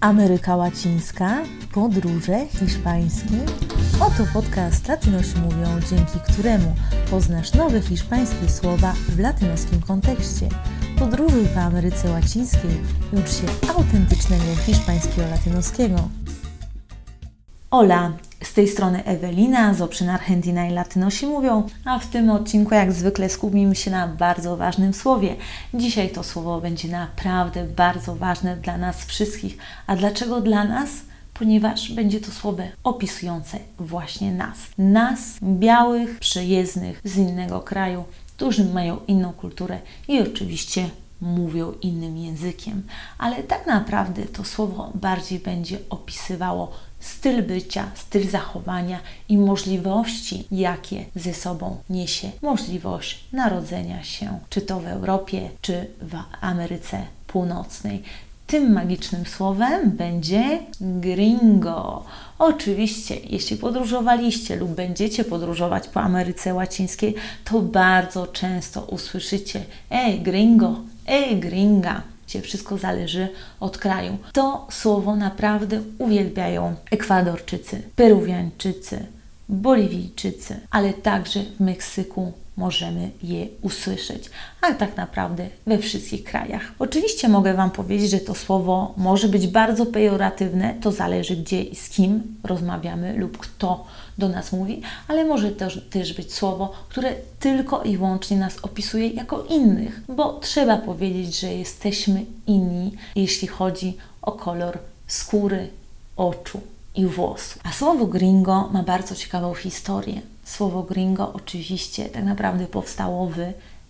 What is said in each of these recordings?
Ameryka Łacińska, podróże hiszpańskie. Oto podcast Latynosi mówią, dzięki któremu poznasz nowe hiszpańskie słowa w latynoskim kontekście. Podróżuj po Ameryce Łacińskiej i ucz się autentycznego hiszpańskiego latynoskiego. Hola, z tej strony Ewelina z Oprzyn Argentina i Latynosi mówią, a w tym odcinku jak zwykle skupimy się na bardzo ważnym słowie. Dzisiaj to słowo będzie naprawdę bardzo ważne dla nas wszystkich. A dlaczego dla nas? Ponieważ będzie to słowo opisujące właśnie nas. Nas, białych, przyjezdnych z innego kraju, którzy mają inną kulturę i oczywiście mówią innym językiem. Ale tak naprawdę to słowo bardziej będzie opisywało styl bycia, styl zachowania i możliwości, jakie ze sobą niesie możliwość narodzenia się, czy to w Europie, czy w Ameryce Północnej. Tym magicznym słowem będzie gringo. Oczywiście, jeśli podróżowaliście lub będziecie podróżować po Ameryce Łacińskiej, to bardzo często usłyszycie: Ej, gringo, ej, gringa gdzie wszystko zależy od kraju. To słowo naprawdę uwielbiają Ekwadorczycy, Peruwiańczycy, Boliwijczycy, ale także w Meksyku możemy je usłyszeć, a tak naprawdę we wszystkich krajach. Oczywiście mogę Wam powiedzieć, że to słowo może być bardzo pejoratywne, to zależy gdzie i z kim rozmawiamy lub kto do nas mówi, ale może też, też być słowo, które tylko i wyłącznie nas opisuje jako innych, bo trzeba powiedzieć, że jesteśmy inni, jeśli chodzi o kolor skóry, oczu i włosów. A słowo gringo ma bardzo ciekawą historię. Słowo gringo oczywiście tak naprawdę powstało w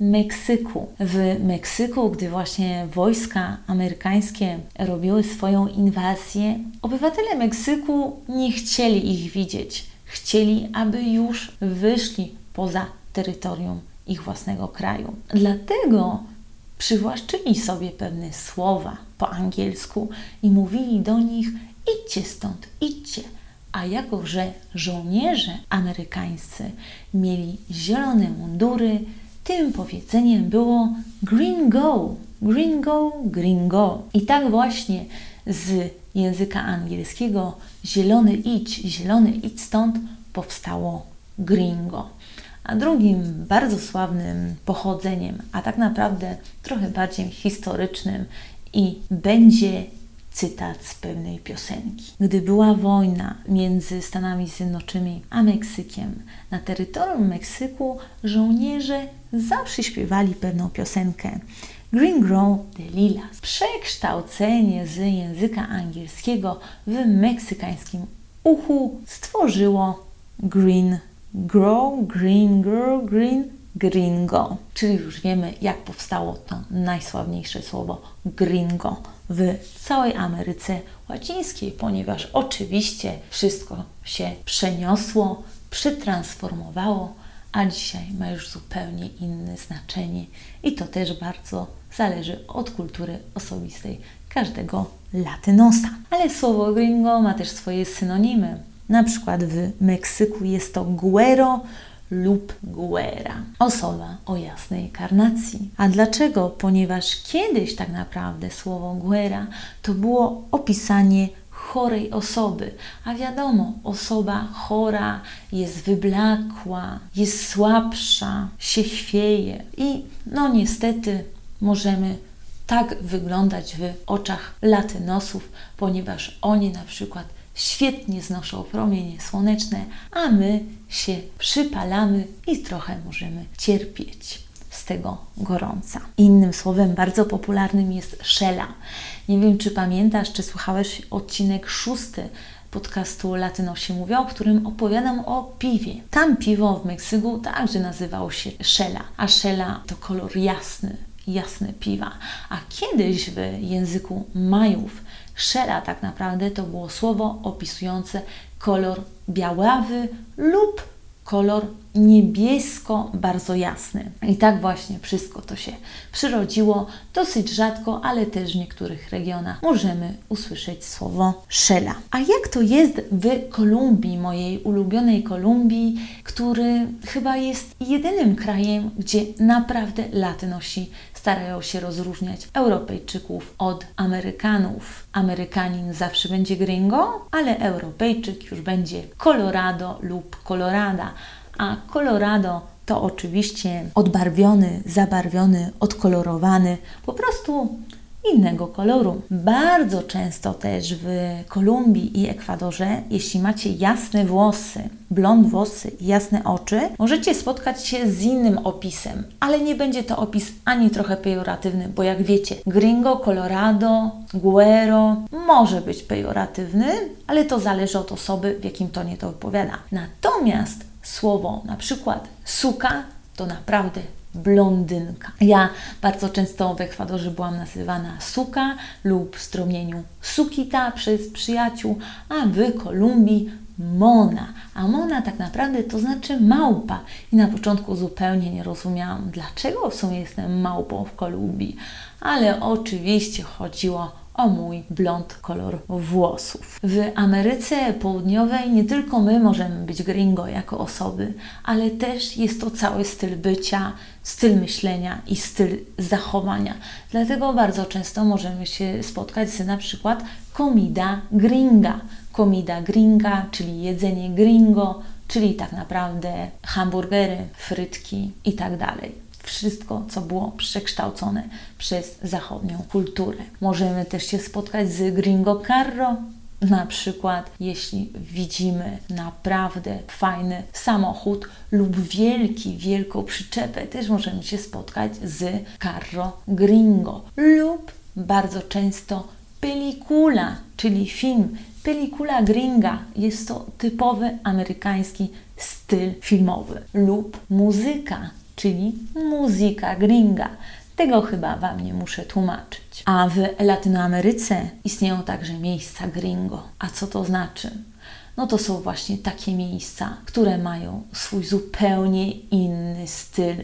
Meksyku. W Meksyku, gdy właśnie wojska amerykańskie robiły swoją inwazję, obywatele Meksyku nie chcieli ich widzieć. Chcieli, aby już wyszli poza terytorium ich własnego kraju. Dlatego przywłaszczyli sobie pewne słowa po angielsku i mówili do nich: idźcie stąd, idźcie. A jako, że żołnierze amerykańscy mieli zielone mundury, tym powiedzeniem było green go, green go, green go. I tak właśnie z języka angielskiego zielony idź, zielony idź stąd powstało gringo. A drugim bardzo sławnym pochodzeniem, a tak naprawdę trochę bardziej historycznym i będzie cytat z pewnej piosenki. Gdy była wojna między Stanami Zjednoczonymi a Meksykiem, na terytorium Meksyku żołnierze zawsze śpiewali pewną piosenkę. Green Grow de Lilas. Przekształcenie z języka angielskiego w meksykańskim uchu stworzyło Green Grow, Green Girl, Green Gringo. Czyli już wiemy, jak powstało to najsławniejsze słowo gringo w całej Ameryce Łacińskiej, ponieważ oczywiście wszystko się przeniosło, przetransformowało, a dzisiaj ma już zupełnie inne znaczenie i to też bardzo zależy od kultury osobistej każdego latynosa. Ale słowo gringo ma też swoje synonimy. Na przykład w Meksyku jest to guero lub guera, osoba o jasnej karnacji. A dlaczego? Ponieważ kiedyś tak naprawdę słowo guera to było opisanie chorej osoby. A wiadomo, osoba chora jest wyblakła, jest słabsza, się chwieje i no niestety możemy tak wyglądać w oczach latynosów, ponieważ oni na przykład świetnie znoszą promienie słoneczne, a my się przypalamy i trochę możemy cierpieć z tego gorąca. Innym słowem bardzo popularnym jest szela. Nie wiem, czy pamiętasz, czy słuchałeś odcinek szósty podcastu Latynosi Mówią, w którym opowiadam o piwie. Tam piwo w Meksyku także nazywało się szela, a szela to kolor jasny, jasne piwa. A kiedyś w języku Majów szela tak naprawdę to było słowo opisujące kolor białawy lub kolor niebiesko bardzo jasny. I tak właśnie wszystko to się przyrodziło. Dosyć rzadko, ale też w niektórych regionach możemy usłyszeć słowo szela. A jak to jest w Kolumbii, mojej ulubionej Kolumbii, który chyba jest jedynym krajem, gdzie naprawdę laty nosi starają się rozróżniać Europejczyków od Amerykanów. Amerykanin zawsze będzie gringo, ale Europejczyk już będzie Colorado lub Colorada, a Colorado to oczywiście odbarwiony, zabarwiony, odkolorowany, po prostu innego koloru. Bardzo często też w Kolumbii i Ekwadorze, jeśli macie jasne włosy, blond włosy i jasne oczy, możecie spotkać się z innym opisem, ale nie będzie to opis ani trochę pejoratywny, bo jak wiecie, gringo, colorado, guero może być pejoratywny, ale to zależy od osoby, w jakim tonie to wypowiada. Natomiast słowo na przykład suka to naprawdę blondynka. Ja bardzo często w Ekwadorze byłam nazywana suka lub w strumieniu sukita przez przyjaciół, a w Kolumbii Mona. A Mona tak naprawdę to znaczy małpa. I na początku zupełnie nie rozumiałam, dlaczego w sumie jestem małpą w Kolumbii. Ale oczywiście chodziło o mój blond kolor włosów. W Ameryce Południowej nie tylko my możemy być gringo jako osoby, ale też jest to cały styl bycia, styl myślenia i styl zachowania. Dlatego bardzo często możemy się spotkać z na przykład comida gringa. Comida gringa, czyli jedzenie gringo, czyli tak naprawdę hamburgery, frytki i tak wszystko, co było przekształcone przez zachodnią kulturę. Możemy też się spotkać z gringo carro, na przykład, jeśli widzimy naprawdę fajny samochód lub wielki, wielką przyczepę, też możemy się spotkać z carro gringo lub bardzo często pelikula, czyli film. Pelikula gringa jest to typowy amerykański styl filmowy lub muzyka, czyli muzyka gringa. Tego chyba Wam nie muszę tłumaczyć. A w Latynoameryce istnieją także miejsca gringo. A co to znaczy? No to są właśnie takie miejsca, które mają swój zupełnie inny styl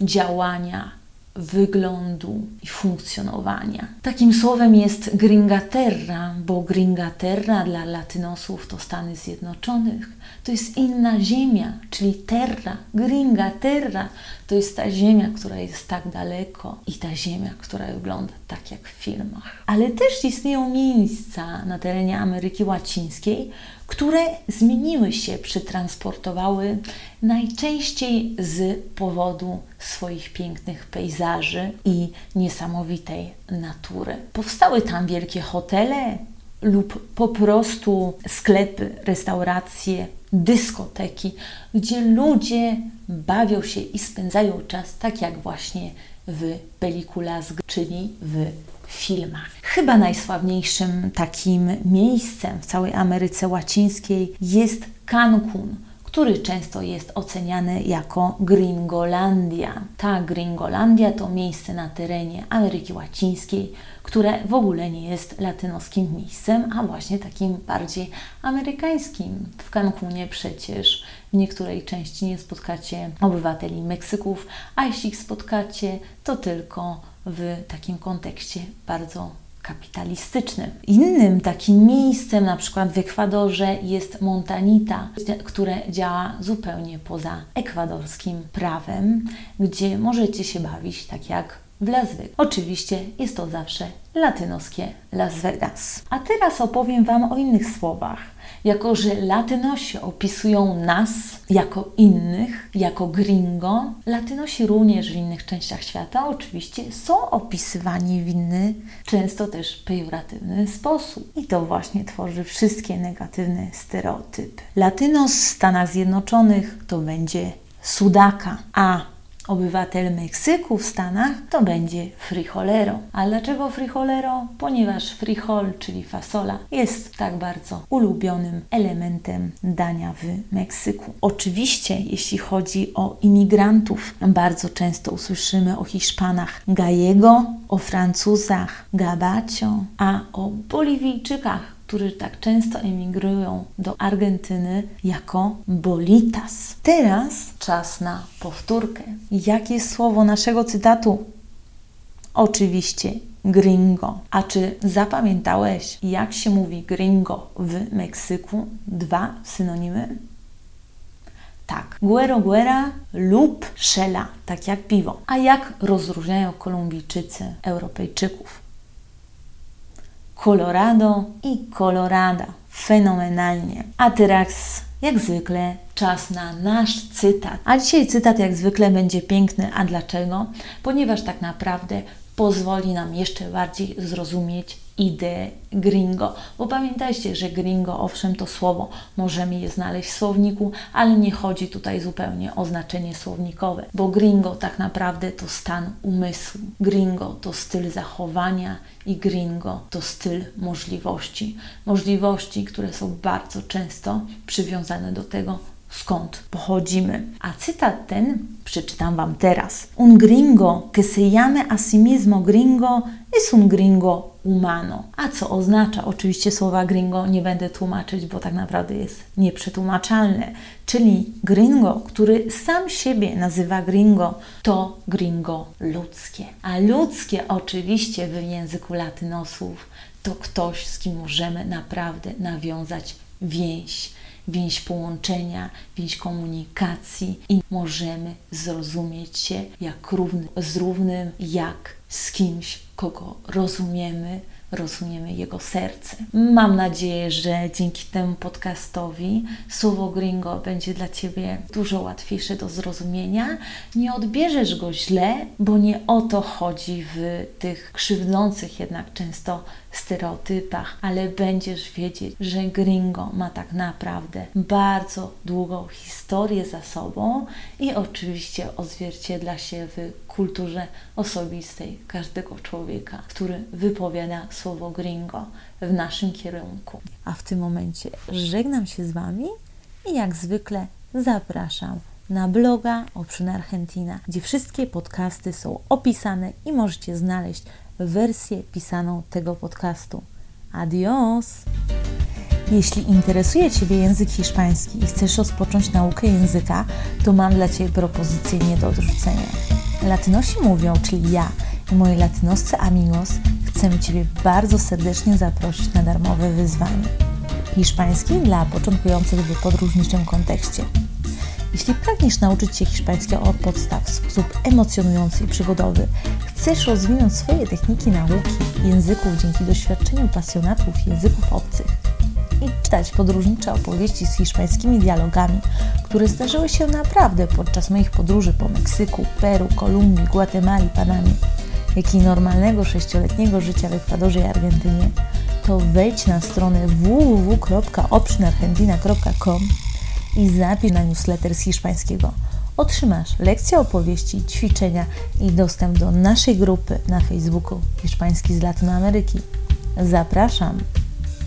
działania, wyglądu i funkcjonowania. Takim słowem jest Gringaterra, bo Gringaterra dla latynosów to Stany Zjednoczonych. To jest inna ziemia, czyli terra, Gringaterra. To jest ta ziemia, która jest tak daleko i ta ziemia, która wygląda tak jak w filmach. Ale też istnieją miejsca na terenie Ameryki Łacińskiej, które zmieniły się, przetransportowały najczęściej z powodu swoich pięknych pejzaży i niesamowitej natury. Powstały tam wielkie hotele lub po prostu sklepy, restauracje, dyskoteki, gdzie ludzie bawią się i spędzają czas tak jak właśnie w pelikulas, czyli w filmach. Chyba najsławniejszym takim miejscem w całej Ameryce Łacińskiej jest Cancun, który często jest oceniany jako Gringolandia. Ta Gringolandia to miejsce na terenie Ameryki Łacińskiej, które w ogóle nie jest latynoskim miejscem, a właśnie takim bardziej amerykańskim. W Cancunie przecież w niektórej części nie spotkacie obywateli Meksyków, a jeśli ich spotkacie, to tylko w takim kontekście bardzo kapitalistycznym. Innym takim miejscem, na przykład w Ekwadorze, jest Montanita, które działa zupełnie poza ekwadorskim prawem, gdzie możecie się bawić tak jak w Las Vegas. Oczywiście jest to zawsze latynoskie Las Vegas. A teraz opowiem Wam o innych słowach jako że Latynosi opisują nas jako innych, jako gringo, Latynosi również w innych częściach świata oczywiście są opisywani w inny, często też pejoratywny sposób. I to właśnie tworzy wszystkie negatywne stereotypy. Latynos w Stanach Zjednoczonych to będzie sudaka, a obywatel Meksyku w Stanach, to będzie frijolero. A dlaczego frijolero? Ponieważ frijol, czyli fasola, jest tak bardzo ulubionym elementem dania w Meksyku. Oczywiście, jeśli chodzi o imigrantów, bardzo często usłyszymy o Hiszpanach gallego, o Francuzach gabacio, a o Boliwijczykach którzy tak często emigrują do Argentyny jako bolitas. Teraz czas na powtórkę. Jakie słowo naszego cytatu? Oczywiście gringo. A czy zapamiętałeś, jak się mówi gringo w Meksyku? Dwa synonimy? Tak, guero guera lub szela, tak jak piwo. A jak rozróżniają Kolumbijczycy Europejczyków? Colorado i Colorada. Fenomenalnie. A teraz, jak zwykle, czas na nasz cytat. A dzisiaj cytat, jak zwykle, będzie piękny. A dlaczego? Ponieważ tak naprawdę pozwoli nam jeszcze bardziej zrozumieć ideę gringo. Bo pamiętajcie, że gringo, owszem, to słowo, możemy je znaleźć w słowniku, ale nie chodzi tutaj zupełnie o znaczenie słownikowe, bo gringo tak naprawdę to stan umysłu. Gringo to styl zachowania i gringo to styl możliwości. Możliwości, które są bardzo często przywiązane do tego, skąd pochodzimy. A cytat ten przeczytam Wam teraz. Un gringo que se llame a sí mismo gringo es un gringo humano. A co oznacza? Oczywiście słowa gringo nie będę tłumaczyć, bo tak naprawdę jest nieprzetłumaczalne. Czyli gringo, który sam siebie nazywa gringo, to gringo ludzkie. A ludzkie oczywiście w języku latynosów to ktoś, z kim możemy naprawdę nawiązać więź więź połączenia, więź komunikacji i możemy zrozumieć się jak równy z równym, jak z kimś, kogo rozumiemy, rozumiemy jego serce. Mam nadzieję, że dzięki temu podcastowi słowo gringo będzie dla Ciebie dużo łatwiejsze do zrozumienia. Nie odbierzesz go źle, bo nie o to chodzi w tych krzywdzących jednak często stereotypach, ale będziesz wiedzieć, że gringo ma tak naprawdę bardzo długą historię za sobą i oczywiście odzwierciedla się w kulturze osobistej każdego człowieka, który wypowiada słowo gringo w naszym kierunku. A w tym momencie żegnam się z Wami i jak zwykle zapraszam na bloga Option Argentina, gdzie wszystkie podcasty są opisane i możecie znaleźć wersję pisaną tego podcastu. Adios! Jeśli interesuje Ciebie język hiszpański i chcesz rozpocząć naukę języka, to mam dla Ciebie propozycję nie do odrzucenia. Latynosi mówią, czyli ja i moi latynoscy amigos, chcemy Ciebie bardzo serdecznie zaprosić na darmowe wyzwanie. Hiszpański dla początkujących w podróżniczym kontekście. Jeśli pragniesz nauczyć się hiszpańskiego od podstaw w sposób emocjonujący i przygodowy, chcesz rozwinąć swoje techniki nauki języków dzięki doświadczeniu pasjonatów języków obcych i czytać podróżnicze opowieści z hiszpańskimi dialogami, które zdarzyły się naprawdę podczas moich podróży po Meksyku, Peru, Kolumbii, Gwatemali, Panamie, jak i normalnego sześcioletniego życia w Ekwadorze i Argentynie, to wejdź na stronę www.optionargentina.com i zapisz na newsletter z hiszpańskiego. Otrzymasz lekcje opowieści, ćwiczenia i dostęp do naszej grupy na Facebooku Hiszpański z Latynoameryki. Zapraszam!